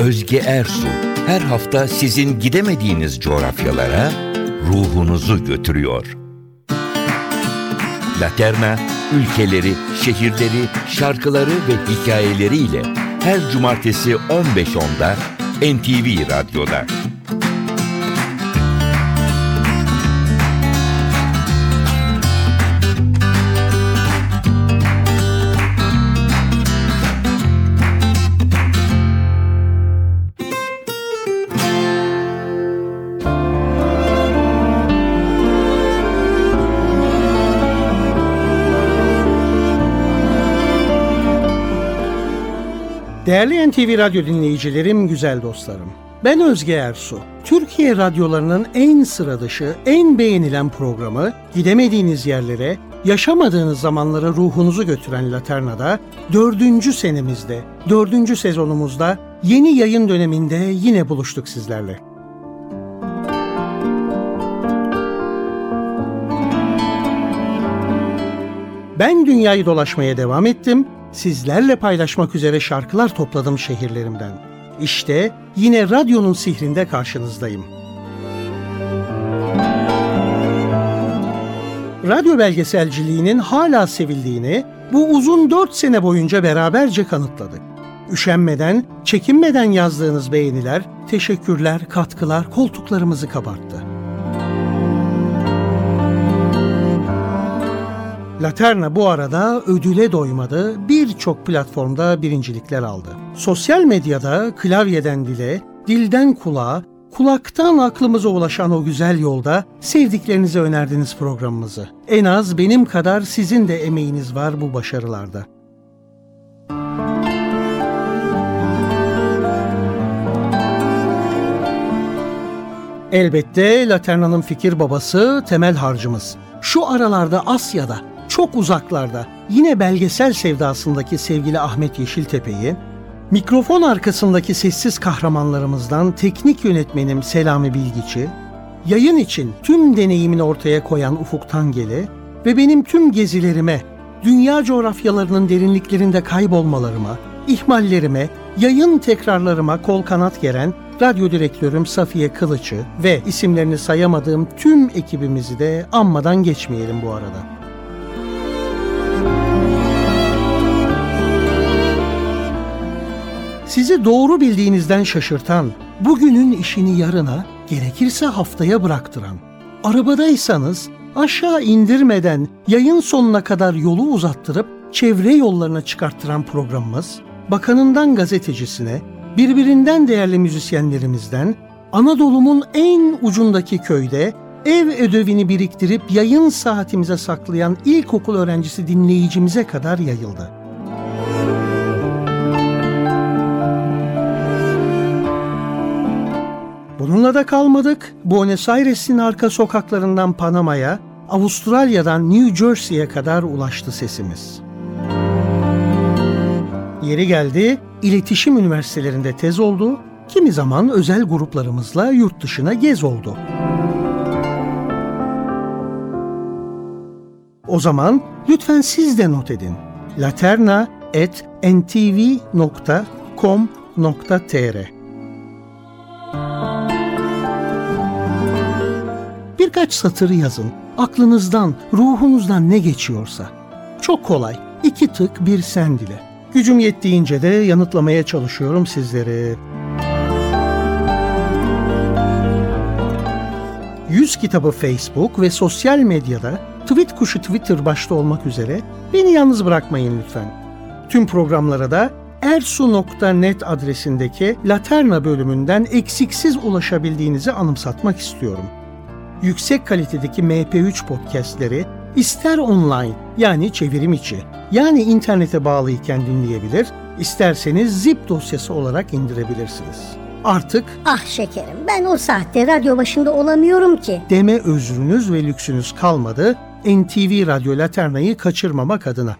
Özge Ersu her hafta sizin gidemediğiniz coğrafyalara ruhunuzu götürüyor. Laterna, ülkeleri, şehirleri, şarkıları ve hikayeleriyle her cumartesi 15.10'da NTV Radyo'da. Değerli NTV Radyo dinleyicilerim, güzel dostlarım. Ben Özge Ersu. Türkiye radyolarının en sıra dışı, en beğenilen programı gidemediğiniz yerlere, yaşamadığınız zamanlara ruhunuzu götüren Laterna'da dördüncü senemizde, dördüncü sezonumuzda yeni yayın döneminde yine buluştuk sizlerle. Ben dünyayı dolaşmaya devam ettim sizlerle paylaşmak üzere şarkılar topladım şehirlerimden. İşte yine radyonun sihrinde karşınızdayım. Radyo belgeselciliğinin hala sevildiğini bu uzun dört sene boyunca beraberce kanıtladık. Üşenmeden, çekinmeden yazdığınız beğeniler, teşekkürler, katkılar koltuklarımızı kabarttı. Laterna bu arada ödüle doymadı, birçok platformda birincilikler aldı. Sosyal medyada klavyeden dile, dilden kulağa, kulaktan aklımıza ulaşan o güzel yolda sevdiklerinize önerdiniz programımızı. En az benim kadar sizin de emeğiniz var bu başarılarda. Elbette Laterna'nın fikir babası temel harcımız. Şu aralarda Asya'da çok uzaklarda yine belgesel sevdasındaki sevgili Ahmet Yeşiltepe'yi, mikrofon arkasındaki sessiz kahramanlarımızdan teknik yönetmenim Selami Bilgiç'i, yayın için tüm deneyimini ortaya koyan Ufuk Tangeli ve benim tüm gezilerime, dünya coğrafyalarının derinliklerinde kaybolmalarıma, ihmallerime, yayın tekrarlarıma kol kanat geren radyo direktörüm Safiye Kılıç'ı ve isimlerini sayamadığım tüm ekibimizi de anmadan geçmeyelim bu arada. Sizi doğru bildiğinizden şaşırtan, bugünün işini yarına, gerekirse haftaya bıraktıran, arabadaysanız aşağı indirmeden yayın sonuna kadar yolu uzattırıp çevre yollarına çıkarttıran programımız, bakanından gazetecisine, birbirinden değerli müzisyenlerimizden, Anadolu'nun en ucundaki köyde ev ödevini biriktirip yayın saatimize saklayan ilkokul öğrencisi dinleyicimize kadar yayıldı. Bununla da kalmadık. Buenos Aires'in arka sokaklarından Panama'ya, Avustralya'dan New Jersey'ye kadar ulaştı sesimiz. Yeri geldi, iletişim üniversitelerinde tez oldu, kimi zaman özel gruplarımızla yurt dışına gez oldu. O zaman lütfen siz de not edin. laterna.ntv.com.tr Birkaç satırı yazın. Aklınızdan, ruhunuzdan ne geçiyorsa. Çok kolay. İki tık bir sen dile. Gücüm yettiğince de yanıtlamaya çalışıyorum sizleri. Yüz kitabı Facebook ve sosyal medyada tweet kuşu Twitter başta olmak üzere beni yalnız bırakmayın lütfen. Tüm programlara da ersu.net adresindeki Laterna bölümünden eksiksiz ulaşabildiğinizi anımsatmak istiyorum yüksek kalitedeki MP3 podcastleri ister online yani çevirim içi yani internete bağlıyken dinleyebilir, isterseniz zip dosyası olarak indirebilirsiniz. Artık Ah şekerim ben o saatte radyo başında olamıyorum ki. deme özrünüz ve lüksünüz kalmadı NTV Radyo Laterna'yı kaçırmamak adına.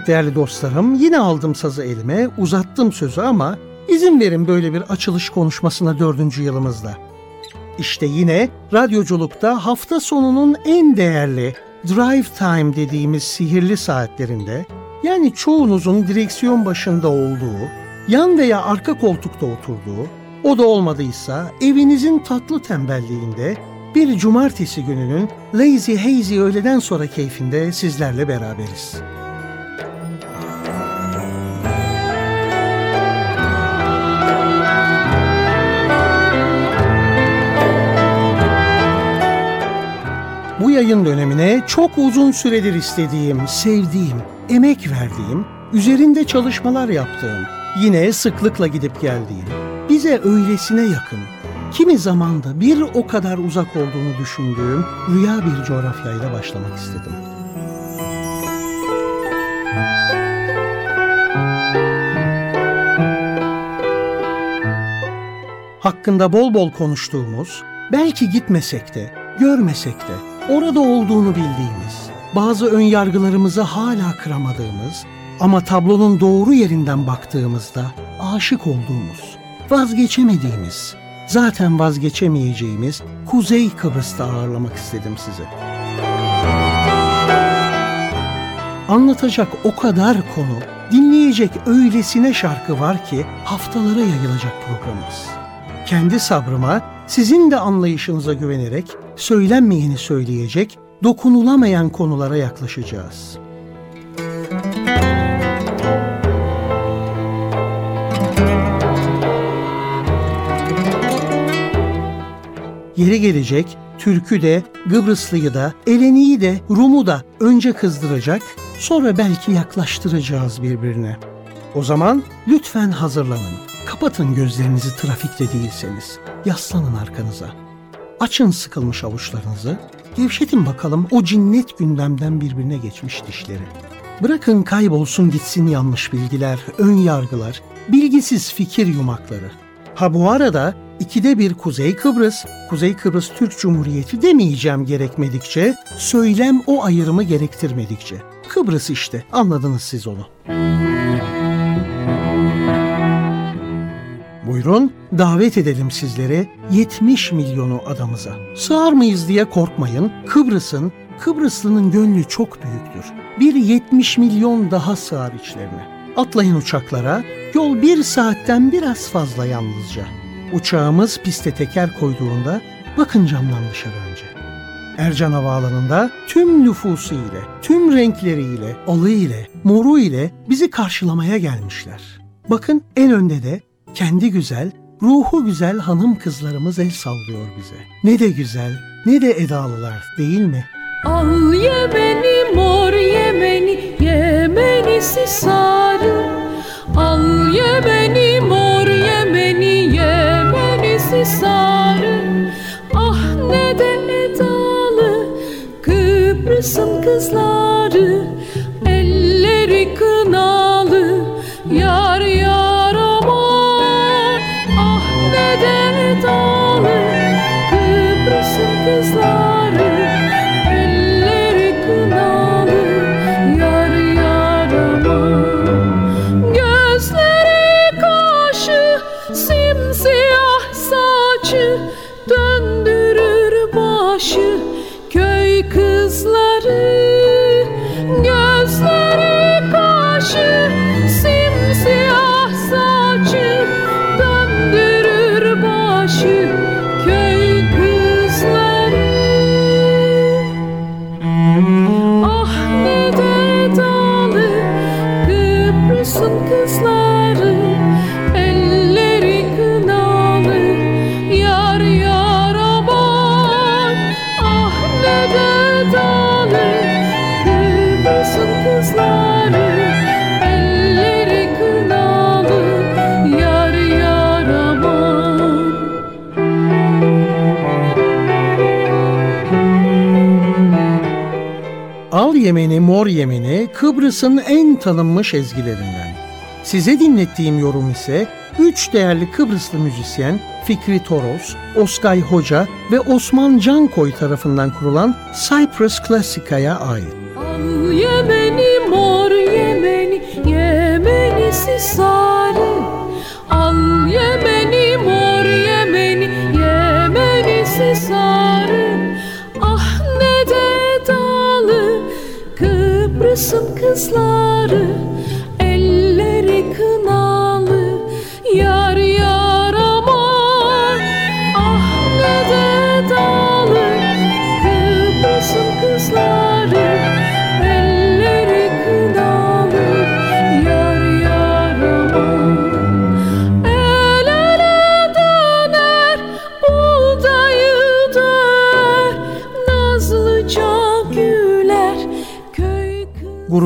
Evet değerli dostlarım yine aldım sazı elime uzattım sözü ama izin verin böyle bir açılış konuşmasına dördüncü yılımızda. İşte yine radyoculukta hafta sonunun en değerli drive time dediğimiz sihirli saatlerinde yani çoğunuzun direksiyon başında olduğu, yan veya arka koltukta oturduğu, o da olmadıysa evinizin tatlı tembelliğinde bir cumartesi gününün lazy hazy öğleden sonra keyfinde sizlerle beraberiz. Bu yayın dönemine çok uzun süredir istediğim, sevdiğim, emek verdiğim, üzerinde çalışmalar yaptığım, yine sıklıkla gidip geldiğim, bize öylesine yakın, kimi zamanda bir o kadar uzak olduğunu düşündüğüm rüya bir coğrafyayla başlamak istedim. Hakkında bol bol konuştuğumuz, belki gitmesek de, görmesek de, orada olduğunu bildiğimiz, bazı ön yargılarımızı hala kıramadığımız ama tablonun doğru yerinden baktığımızda aşık olduğumuz, vazgeçemediğimiz, zaten vazgeçemeyeceğimiz Kuzey Kıbrıs'ta ağırlamak istedim sizi. Anlatacak o kadar konu, dinleyecek öylesine şarkı var ki haftalara yayılacak programımız. Kendi sabrıma, sizin de anlayışınıza güvenerek söylenmeyeni söyleyecek, dokunulamayan konulara yaklaşacağız. Yeri gelecek Türk'ü de, Kıbrıslıyı da, Eleni'yi de, Rum'u da önce kızdıracak, sonra belki yaklaştıracağız birbirine. O zaman lütfen hazırlanın. Kapatın gözlerinizi trafikte değilseniz. Yaslanın arkanıza. Açın sıkılmış avuçlarınızı. Gevşetin bakalım o cinnet gündemden birbirine geçmiş dişleri. Bırakın kaybolsun gitsin yanlış bilgiler, ön yargılar, bilgisiz fikir yumakları. Ha bu arada ikide bir Kuzey Kıbrıs, Kuzey Kıbrıs Türk Cumhuriyeti demeyeceğim gerekmedikçe, söylem o ayrımı gerektirmedikçe. Kıbrıs işte, anladınız siz onu. Buyurun, davet edelim sizleri 70 milyonu adamıza. Sığar mıyız diye korkmayın, Kıbrıs'ın, Kıbrıslının gönlü çok büyüktür. Bir 70 milyon daha sığar içlerine. Atlayın uçaklara, yol bir saatten biraz fazla yalnızca. Uçağımız piste teker koyduğunda bakın camdan dışarı önce. Ercan Havaalanı'nda tüm nüfusu ile, tüm renkleriyle, alı ile, moru ile bizi karşılamaya gelmişler. Bakın en önde de kendi güzel, ruhu güzel hanım kızlarımız el sallıyor bize. Ne de güzel, ne de edalılar değil mi? Al Yemeni mor Yemeni Yemenisi sarı Al Yemeni mor Yemeni Yemenisi sarı Ah ne de edalı Kıbrıs'ın kızları Kıbrıs'ın en tanınmış ezgilerinden. Size dinlettiğim yorum ise üç değerli Kıbrıslı müzisyen Fikri Toros, Oskay Hoca ve Osman Cankoy tarafından kurulan Cyprus Classica'ya ait. Al Yemeni mor Yemeni Yemenisi sarı Kıbrıs'ın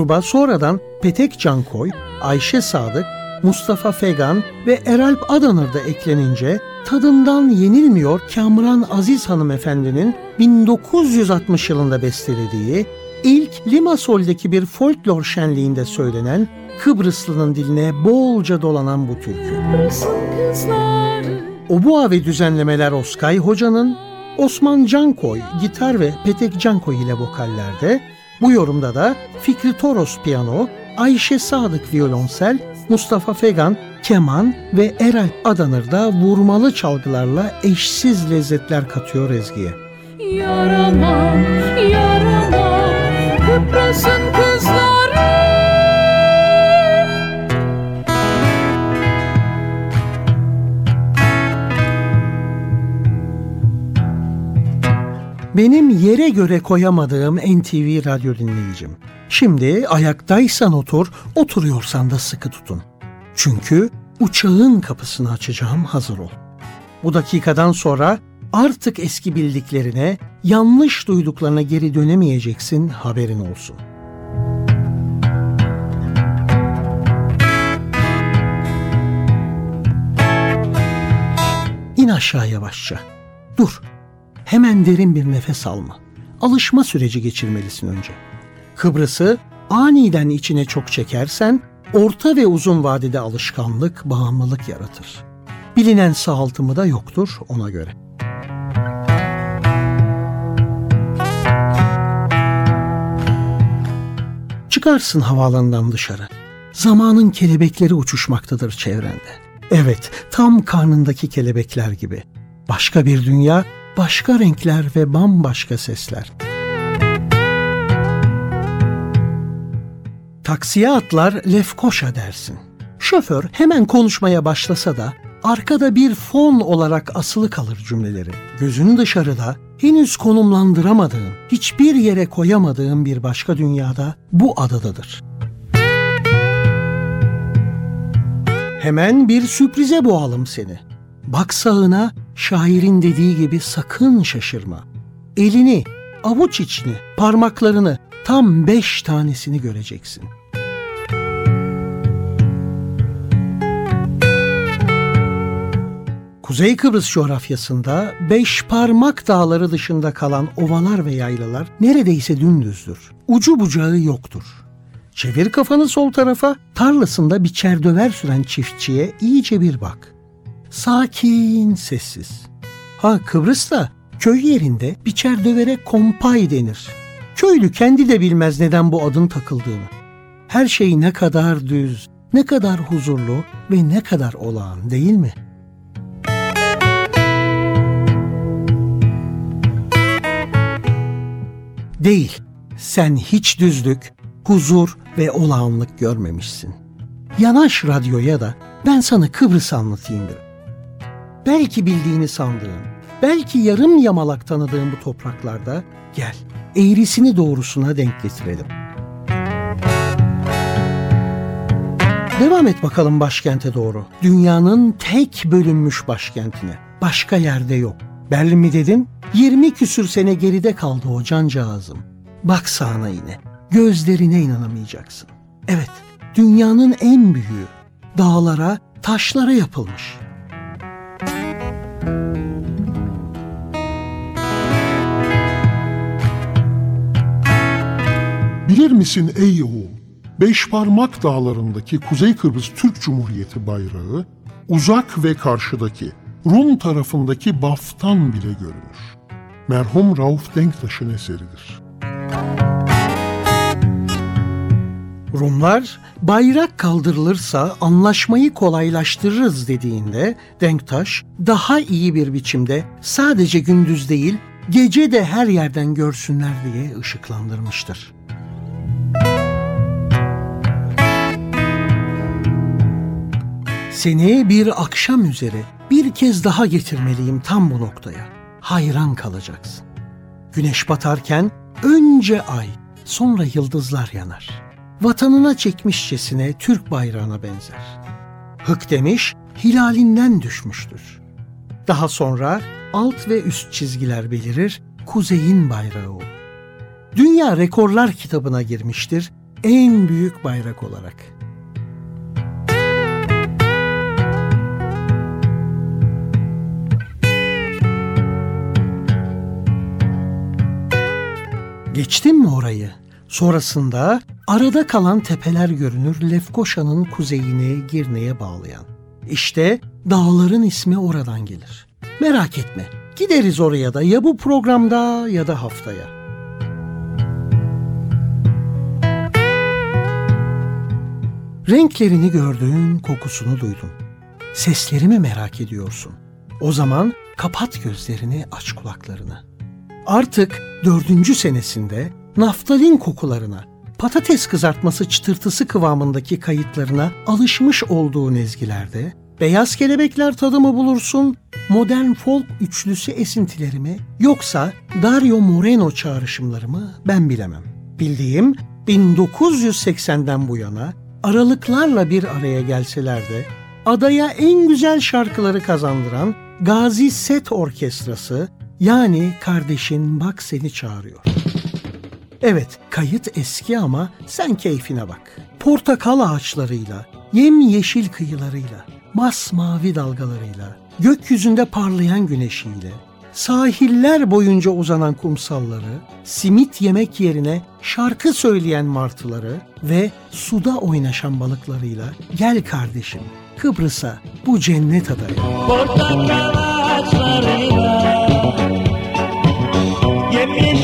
Gruba sonradan Petek Cankoy, Ayşe Sadık, Mustafa Fegan ve Eralp Adanır da eklenince tadından yenilmiyor Kamran Aziz hanımefendinin 1960 yılında bestelediği ilk Limasol'deki bir folklor şenliğinde söylenen Kıbrıslı'nın diline bolca dolanan bu türkü. Obua ve düzenlemeler Oskay Hoca'nın, Osman Cankoy gitar ve Petek Cankoy ile vokallerde, bu yorumda da Fikri Toros piyano, Ayşe Sadık violonsel, Mustafa Fegan keman ve Eralp Adanır da vurmalı çalgılarla eşsiz lezzetler katıyor ezgiye. Yarama, yarama Kıbrıs'ın Benim yere göre koyamadığım NTV radyo dinleyicim. Şimdi ayaktaysan otur, oturuyorsan da sıkı tutun. Çünkü uçağın kapısını açacağım hazır ol. Bu dakikadan sonra artık eski bildiklerine, yanlış duyduklarına geri dönemeyeceksin haberin olsun. İn aşağı yavaşça. Dur. Hemen derin bir nefes alma. Alışma süreci geçirmelisin önce. Kıbrıs'ı aniden içine çok çekersen orta ve uzun vadede alışkanlık, bağımlılık yaratır. Bilinen sağaltımı da yoktur ona göre. Çıkarsın havaalanından dışarı. Zamanın kelebekleri uçuşmaktadır çevrende. Evet, tam karnındaki kelebekler gibi. Başka bir dünya, başka renkler ve bambaşka sesler. Taksiye atlar Lefkoşa dersin. Şoför hemen konuşmaya başlasa da arkada bir fon olarak asılı kalır cümleleri. Gözün dışarıda henüz konumlandıramadığın, hiçbir yere koyamadığın bir başka dünyada bu adadadır. Hemen bir sürprize boğalım seni. Bak sağına şairin dediği gibi sakın şaşırma. Elini, avuç içini, parmaklarını tam beş tanesini göreceksin. Kuzey Kıbrıs coğrafyasında beş parmak dağları dışında kalan ovalar ve yaylalar neredeyse dümdüzdür. Ucu bucağı yoktur. Çevir kafanı sol tarafa, tarlasında biçer döver süren çiftçiye iyice bir bak. Sakin, sessiz. Ha Kıbrıs'ta köy yerinde biçer dövere kompay denir. Köylü kendi de bilmez neden bu adın takıldığını. Her şey ne kadar düz, ne kadar huzurlu ve ne kadar olağan değil mi? Değil. Sen hiç düzlük, huzur ve olağanlık görmemişsin. Yanaş radyoya da ben sana Kıbrıs anlatayım bir. Belki bildiğini sandığın, belki yarım yamalak tanıdığın bu topraklarda gel, eğrisini doğrusuna denk getirelim. Devam et bakalım başkente doğru. Dünyanın tek bölünmüş başkentine. Başka yerde yok. Berlin mi dedim? 20 küsür sene geride kaldı o cancağızım. Bak sağına yine. Gözlerine inanamayacaksın. Evet, dünyanın en büyüğü. Dağlara, taşlara yapılmış. Bilir misin ey oğul, Beşparmak dağlarındaki Kuzey Kıbrıs Türk Cumhuriyeti bayrağı, uzak ve karşıdaki Rum tarafındaki Baf'tan bile görünür. Merhum Rauf Denktaş'ın eseridir. Rumlar bayrak kaldırılırsa anlaşmayı kolaylaştırırız dediğinde Denktaş daha iyi bir biçimde sadece gündüz değil gece de her yerden görsünler diye ışıklandırmıştır. Seni bir akşam üzere bir kez daha getirmeliyim tam bu noktaya. Hayran kalacaksın. Güneş batarken önce ay, sonra yıldızlar yanar. Vatanına çekmişçesine Türk bayrağına benzer. Hık demiş, hilalinden düşmüştür. Daha sonra alt ve üst çizgiler belirir, kuzeyin bayrağı olur. Dünya Rekorlar kitabına girmiştir en büyük bayrak olarak. Geçtim mi orayı? Sonrasında arada kalan tepeler görünür Lefkoşa'nın kuzeyini Girne'ye bağlayan. İşte dağların ismi oradan gelir. Merak etme, gideriz oraya da ya bu programda ya da haftaya. Renklerini gördün, kokusunu duydun. Seslerimi merak ediyorsun. O zaman kapat gözlerini, aç kulaklarını. Artık dördüncü senesinde naftalin kokularına, patates kızartması çıtırtısı kıvamındaki kayıtlarına alışmış olduğu ezgilerde beyaz kelebekler tadımı bulursun, modern folk üçlüsü esintilerimi yoksa Dario Moreno çağrışımlarımı ben bilemem. Bildiğim 1980'den bu yana aralıklarla bir araya gelseler de adaya en güzel şarkıları kazandıran Gazi Set Orkestrası yani kardeşin bak seni çağırıyor. Evet, kayıt eski ama sen keyfine bak. Portakal ağaçlarıyla, yem yeşil kıyılarıyla, masmavi dalgalarıyla, gökyüzünde parlayan güneşiyle, sahiller boyunca uzanan kumsalları, simit yemek yerine şarkı söyleyen martıları ve suda oynaşan balıklarıyla gel kardeşim Kıbrıs'a bu cennet adaya. Portakal ağaçlarıyla Yemyeşil kıyılarıyla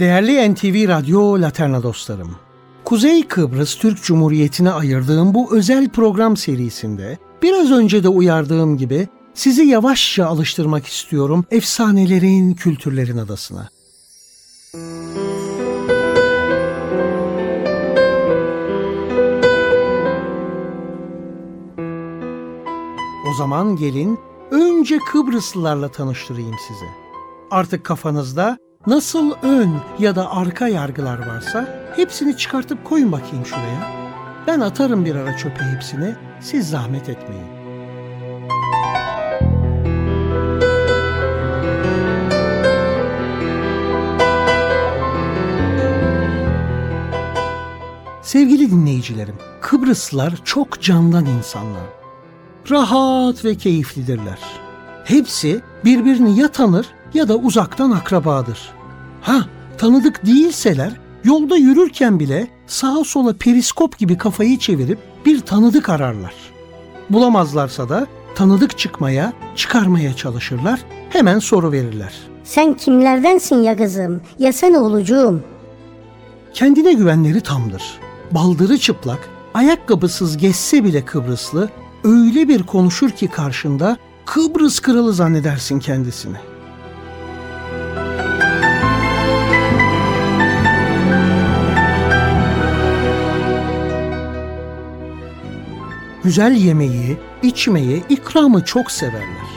Değerli NTV Radyo Laterna dostlarım. Kuzey Kıbrıs Türk Cumhuriyeti'ne ayırdığım bu özel program serisinde biraz önce de uyardığım gibi sizi yavaşça alıştırmak istiyorum efsanelerin, kültürlerin adasına. O zaman gelin önce Kıbrıslılarla tanıştırayım sizi. Artık kafanızda nasıl ön ya da arka yargılar varsa hepsini çıkartıp koyun bakayım şuraya. Ben atarım bir ara çöpe hepsini, siz zahmet etmeyin. Sevgili dinleyicilerim, Kıbrıslılar çok candan insanlar. Rahat ve keyiflidirler. Hepsi birbirini ya tanır ya da uzaktan akrabadır. Ha, tanıdık değilseler yolda yürürken bile sağa sola periskop gibi kafayı çevirip bir tanıdık ararlar. Bulamazlarsa da tanıdık çıkmaya, çıkarmaya çalışırlar, hemen soru verirler. Sen kimlerdensin ya kızım? Ya sen oğlucuğum? Kendine güvenleri tamdır. Baldırı çıplak, ayakkabısız geçse bile Kıbrıslı öyle bir konuşur ki karşında Kıbrıs kralı zannedersin kendisini. Güzel yemeği, içmeyi, ikramı çok severler.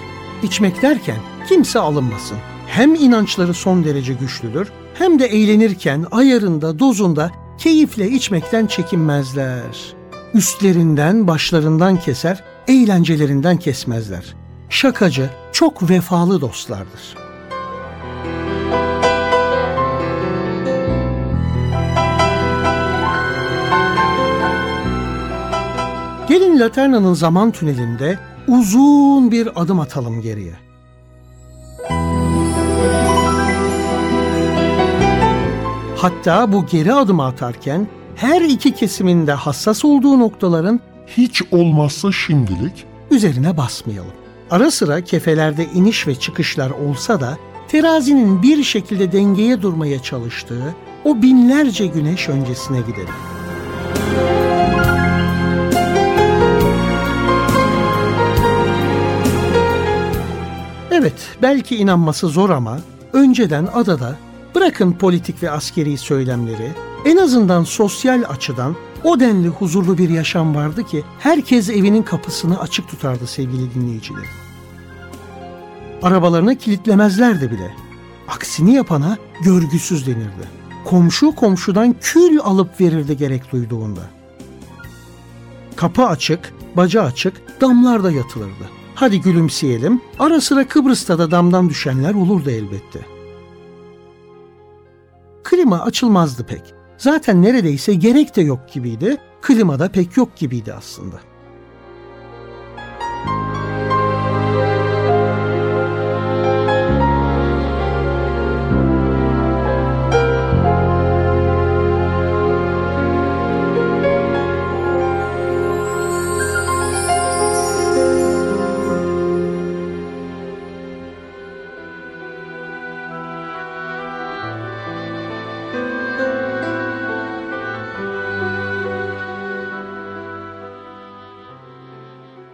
İçmek derken kimse alınmasın. Hem inançları son derece güçlüdür hem de eğlenirken ayarında, dozunda keyifle içmekten çekinmezler. Üstlerinden, başlarından keser, eğlencelerinden kesmezler. Şakacı, çok vefalı dostlardır. Gelin Laterna'nın zaman tünelinde uzun bir adım atalım geriye. Hatta bu geri adımı atarken her iki kesiminde hassas olduğu noktaların Hiç olmazsa şimdilik üzerine basmayalım. Ara sıra kefelerde iniş ve çıkışlar olsa da terazinin bir şekilde dengeye durmaya çalıştığı o binlerce güneş öncesine gidelim. Evet, belki inanması zor ama önceden adada bırakın politik ve askeri söylemleri, en azından sosyal açıdan o denli huzurlu bir yaşam vardı ki herkes evinin kapısını açık tutardı sevgili dinleyiciler. Arabalarını kilitlemezlerdi bile. Aksini yapana görgüsüz denirdi. Komşu komşudan kül alıp verirdi gerek duyduğunda. Kapı açık, baca açık, damlarda yatılırdı. Hadi gülümseyelim, ara sıra Kıbrıs'ta da damdan düşenler olurdu elbette. Klima açılmazdı pek. Zaten neredeyse gerek de yok gibiydi, klima da pek yok gibiydi aslında.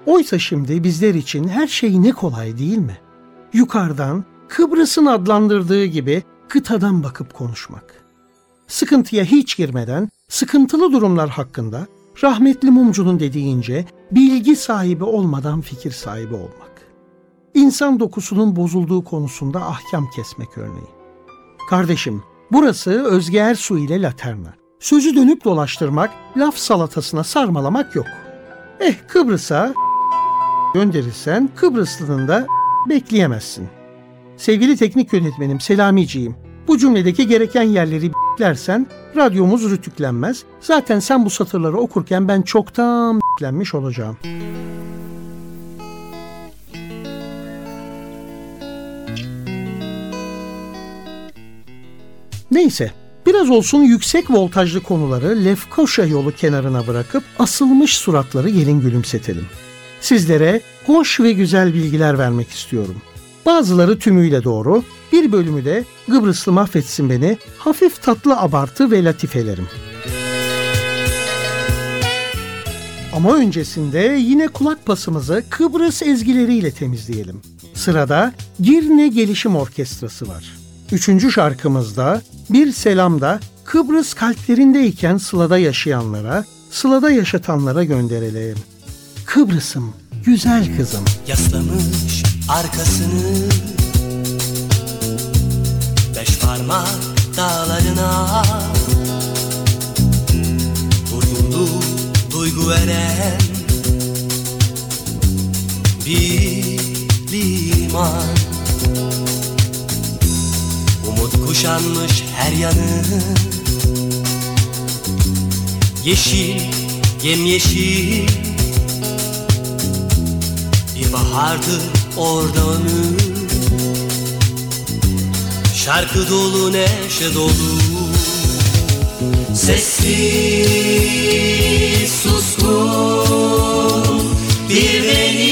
Oysa şimdi bizler için her şey ne kolay değil mi? Yukarıdan Kıbrıs'ın adlandırdığı gibi kıtadan bakıp konuşmak. Sıkıntıya hiç girmeden sıkıntılı durumlar hakkında rahmetli mumcunun dediğince bilgi sahibi olmadan fikir sahibi olmak. İnsan dokusunun bozulduğu konusunda ahkam kesmek örneği. Kardeşim, burası Özge Ersu ile Laterna. Sözü dönüp dolaştırmak, laf salatasına sarmalamak yok. Eh Kıbrıs'a gönderirsen Kıbrıslının da bekleyemezsin. Sevgili teknik yönetmenim Selamiciğim, bu cümledeki gereken yerleri b**lersen radyomuz rütüklenmez. Zaten sen bu satırları okurken ben çoktan b**lenmiş olacağım. Neyse, biraz olsun yüksek voltajlı konuları Lefkoşa yolu kenarına bırakıp asılmış suratları gelin gülümsetelim. Sizlere hoş ve güzel bilgiler vermek istiyorum. Bazıları tümüyle doğru, bir bölümü de Kıbrıslı mahvetsin beni, hafif tatlı abartı ve latifelerim. Ama öncesinde yine kulak pasımızı Kıbrıs ezgileriyle temizleyelim. Sırada Girne Gelişim Orkestrası var. Üçüncü şarkımızda bir selam da Kıbrıs kalplerindeyken Sıla'da yaşayanlara, Sıla'da yaşatanlara gönderelim. Kıbrıs'ım, güzel kızım. Yaslamış arkasını. Beş parmak dağlarına. Vurgunlu duygu veren Bir liman. Umut kuşanmış her yanı. Yeşil, yemyeşil bir bahardır orada ömür Şarkı dolu neşe dolu. Sessiz suskun Bir deniz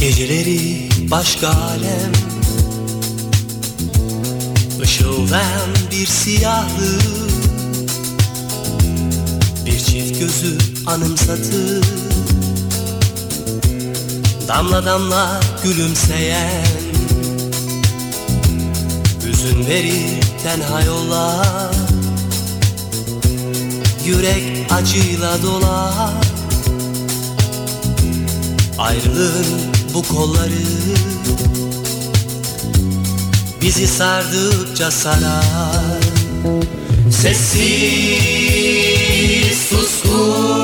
Geceleri başka Işıldayan bir siyahlı Bir çift gözü anımsatır Damla damla gülümseyen Hüzün verir tenha yollar Yürek acıyla dolar. Ayrılığın bu kolları Bizi sardıkça sarar. Sessiz suskun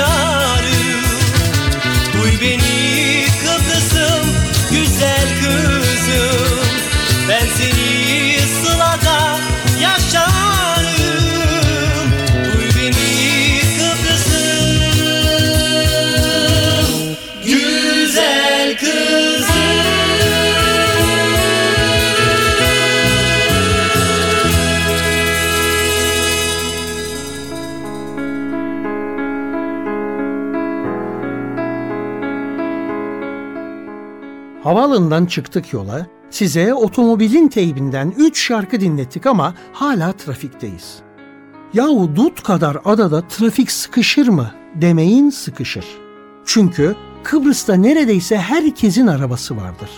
yaşarım Havaalanından çıktık yola. Size otomobilin teybinden 3 şarkı dinlettik ama hala trafikteyiz. Yahu dut kadar adada trafik sıkışır mı? Demeyin sıkışır. Çünkü Kıbrıs'ta neredeyse herkesin arabası vardır.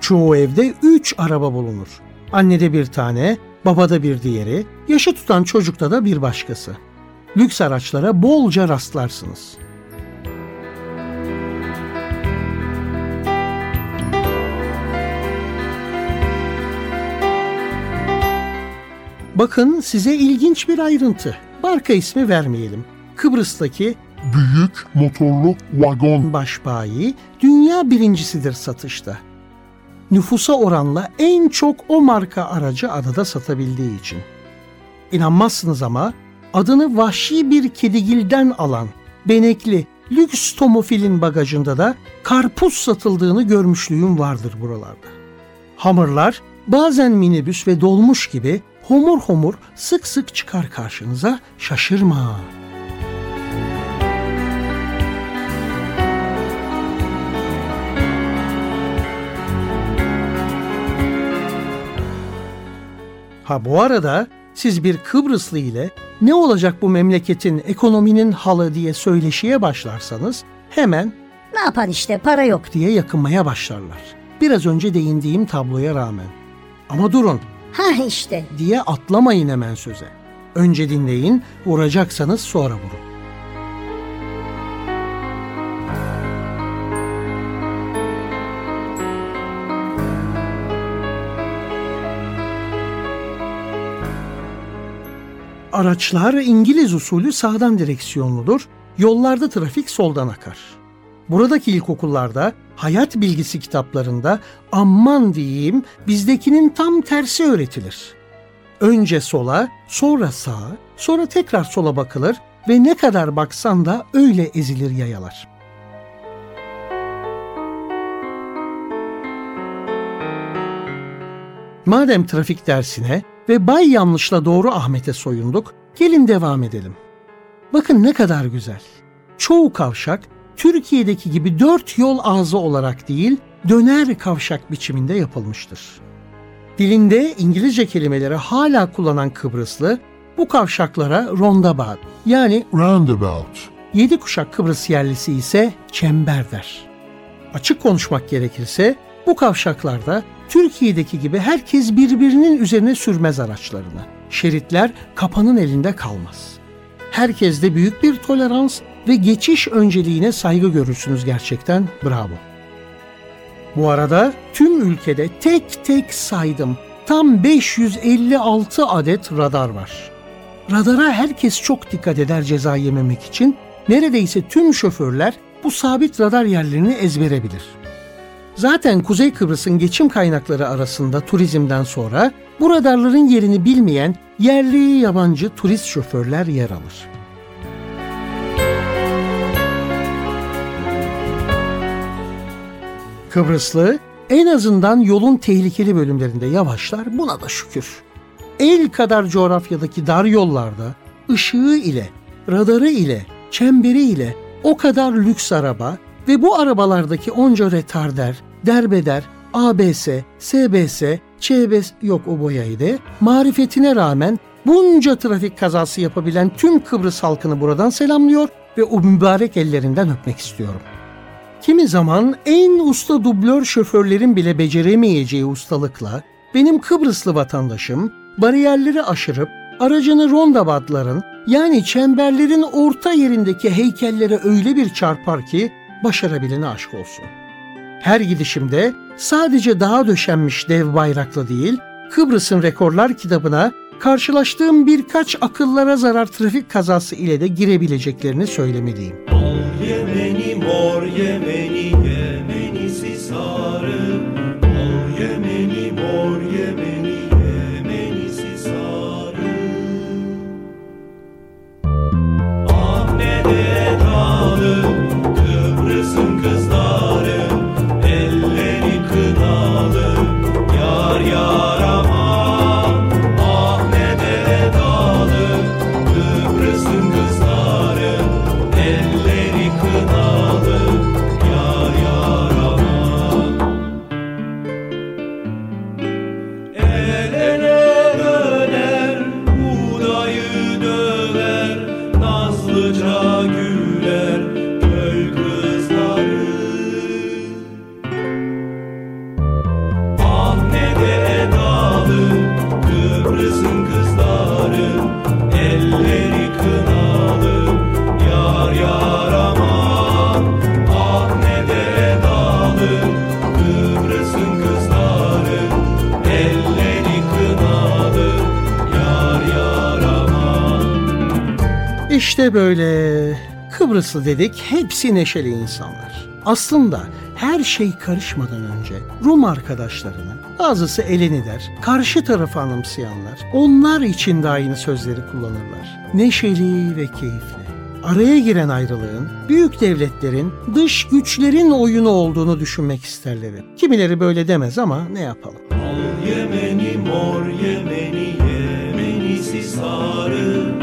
Çoğu evde 3 araba bulunur. Annede bir tane, babada bir diğeri, yaşı tutan çocukta da bir başkası. Lüks araçlara bolca rastlarsınız. Bakın size ilginç bir ayrıntı. Marka ismi vermeyelim. Kıbrıs'taki Büyük motorlu vagon başbayi dünya birincisidir satışta. Nüfusa oranla en çok o marka aracı adada satabildiği için. İnanmazsınız ama adını vahşi bir kedigilden alan benekli lüks tomofilin bagajında da karpuz satıldığını görmüşlüğüm vardır buralarda. Hamırlar bazen minibüs ve dolmuş gibi homur homur sık sık çıkar karşınıza şaşırma. Ha bu arada siz bir Kıbrıslı ile ne olacak bu memleketin ekonominin halı diye söyleşiye başlarsanız hemen ne yapar işte para yok diye yakınmaya başlarlar. Biraz önce değindiğim tabloya rağmen. Ama durun Ha işte. diye atlamayın hemen söze. Önce dinleyin, vuracaksanız sonra vurun. Araçlar İngiliz usulü sağdan direksiyonludur. Yollarda trafik soldan akar. Buradaki ilkokullarda hayat bilgisi kitaplarında aman diyeyim bizdekinin tam tersi öğretilir. Önce sola, sonra sağa, sonra tekrar sola bakılır ve ne kadar baksan da öyle ezilir yayalar. Madem trafik dersine ve Bay Yanlış'la doğru Ahmet'e soyunduk, gelin devam edelim. Bakın ne kadar güzel. Çoğu kavşak Türkiye'deki gibi dört yol ağzı olarak değil, döner kavşak biçiminde yapılmıştır. Dilinde İngilizce kelimeleri hala kullanan Kıbrıslı, bu kavşaklara roundabout yani Roundabout. Yedi kuşak Kıbrıs yerlisi ise çember der. Açık konuşmak gerekirse bu kavşaklarda Türkiye'deki gibi herkes birbirinin üzerine sürmez araçlarını. Şeritler kapanın elinde kalmaz. Herkeste büyük bir tolerans ve geçiş önceliğine saygı görürsünüz gerçekten. Bravo. Bu arada tüm ülkede tek tek saydım. Tam 556 adet radar var. Radara herkes çok dikkat eder ceza yememek için. Neredeyse tüm şoförler bu sabit radar yerlerini ezbere bilir. Zaten Kuzey Kıbrıs'ın geçim kaynakları arasında turizmden sonra bu radarların yerini bilmeyen yerli yabancı turist şoförler yer alır. Kıbrıslı en azından yolun tehlikeli bölümlerinde yavaşlar buna da şükür. El kadar coğrafyadaki dar yollarda ışığı ile, radarı ile, çemberi ile o kadar lüks araba ve bu arabalardaki onca retarder, derbeder, ABS, SBS, ÇBS yok o boyaydı. Marifetine rağmen bunca trafik kazası yapabilen tüm Kıbrıs halkını buradan selamlıyor ve o mübarek ellerinden öpmek istiyorum. Kimi zaman en usta dublör şoförlerin bile beceremeyeceği ustalıkla benim Kıbrıslı vatandaşım bariyerleri aşırıp aracını rondabatların yani çemberlerin orta yerindeki heykellere öyle bir çarpar ki başarabilene aşk olsun. Her gidişimde sadece dağa döşenmiş dev bayrakla değil, Kıbrıs'ın rekorlar kitabına karşılaştığım birkaç akıllara zarar trafik kazası ile de girebileceklerini söylemeliyim. Yemeni mor Yemeni İşte böyle Kıbrıslı dedik hepsi neşeli insanlar. Aslında her şey karışmadan önce Rum arkadaşlarını, bazısı elini der, karşı tarafı anımsayanlar, onlar için de aynı sözleri kullanırlar. Neşeli ve keyifli. Araya giren ayrılığın, büyük devletlerin, dış güçlerin oyunu olduğunu düşünmek isterler. Kimileri böyle demez ama ne yapalım. Al Yemeni mor Yemeni Yemenisi sarı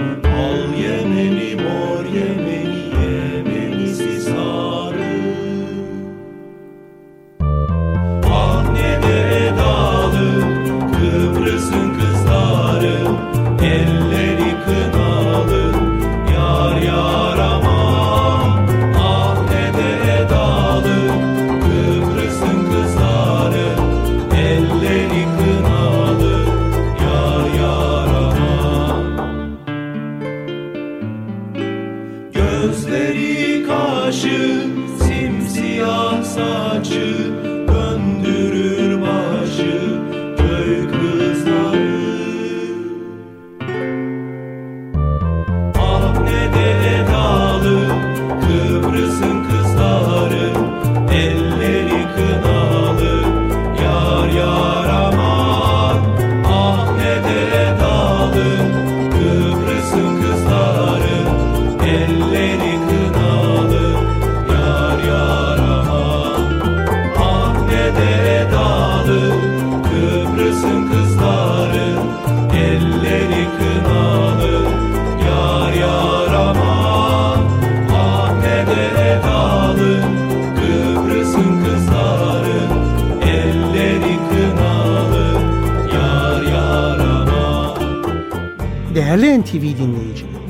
NTV dinleyicileri,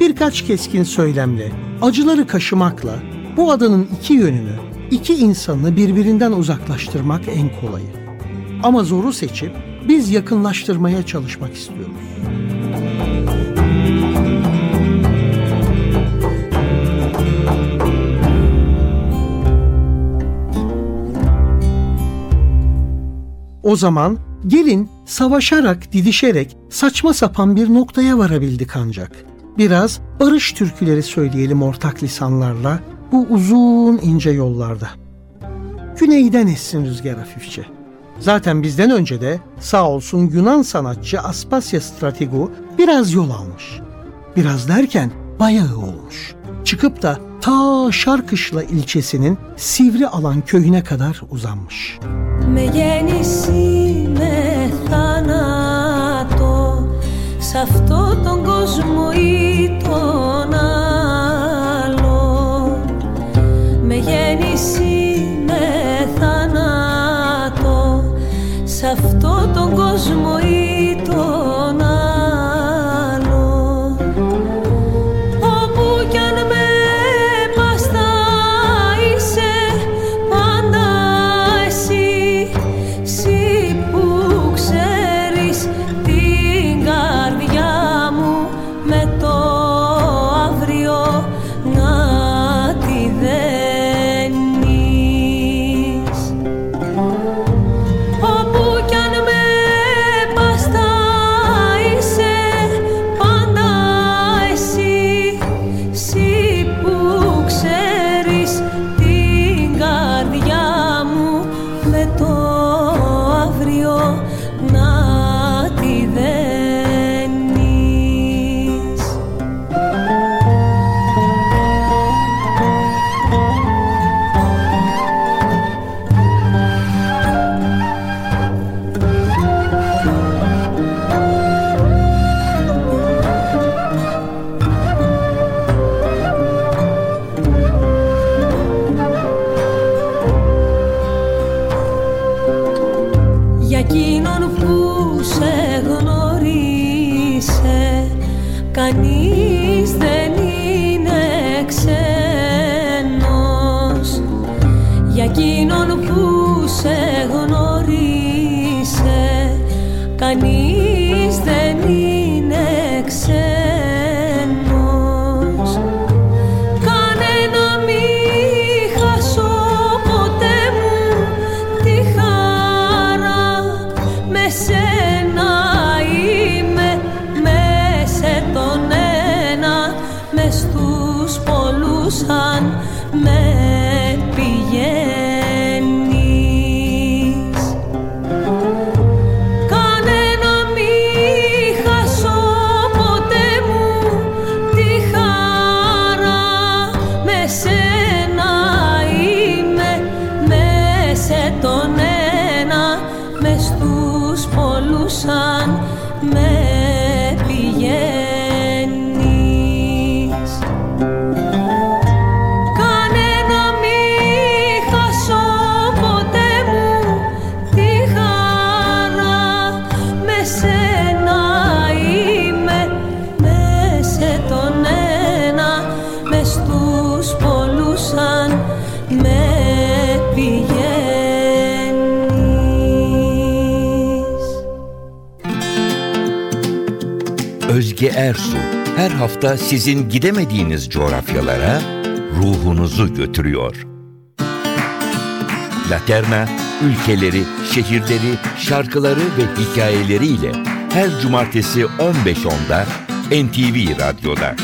birkaç keskin söylemle, acıları kaşımakla bu adanın iki yönünü, iki insanı birbirinden uzaklaştırmak en kolayı. Ama zoru seçip biz yakınlaştırmaya çalışmak istiyoruz. O zaman gelin savaşarak, didişerek saçma sapan bir noktaya varabildik ancak. Biraz barış türküleri söyleyelim ortak lisanlarla bu uzun ince yollarda. Güneyden essin rüzgar hafifçe. Zaten bizden önce de sağ olsun Yunan sanatçı Aspasya Strategu biraz yol almış. Biraz derken bayağı olmuş. Çıkıp da ta Şarkışla ilçesinin Sivri Alan köyüne kadar uzanmış. Με Σ' αυτό τον κόσμο ή τον άλλο Με γέννηση her hafta sizin gidemediğiniz coğrafyalara ruhunuzu götürüyor. Laterna ülkeleri, şehirleri, şarkıları ve hikayeleriyle her cumartesi 15.10'da NTV Radyo'da.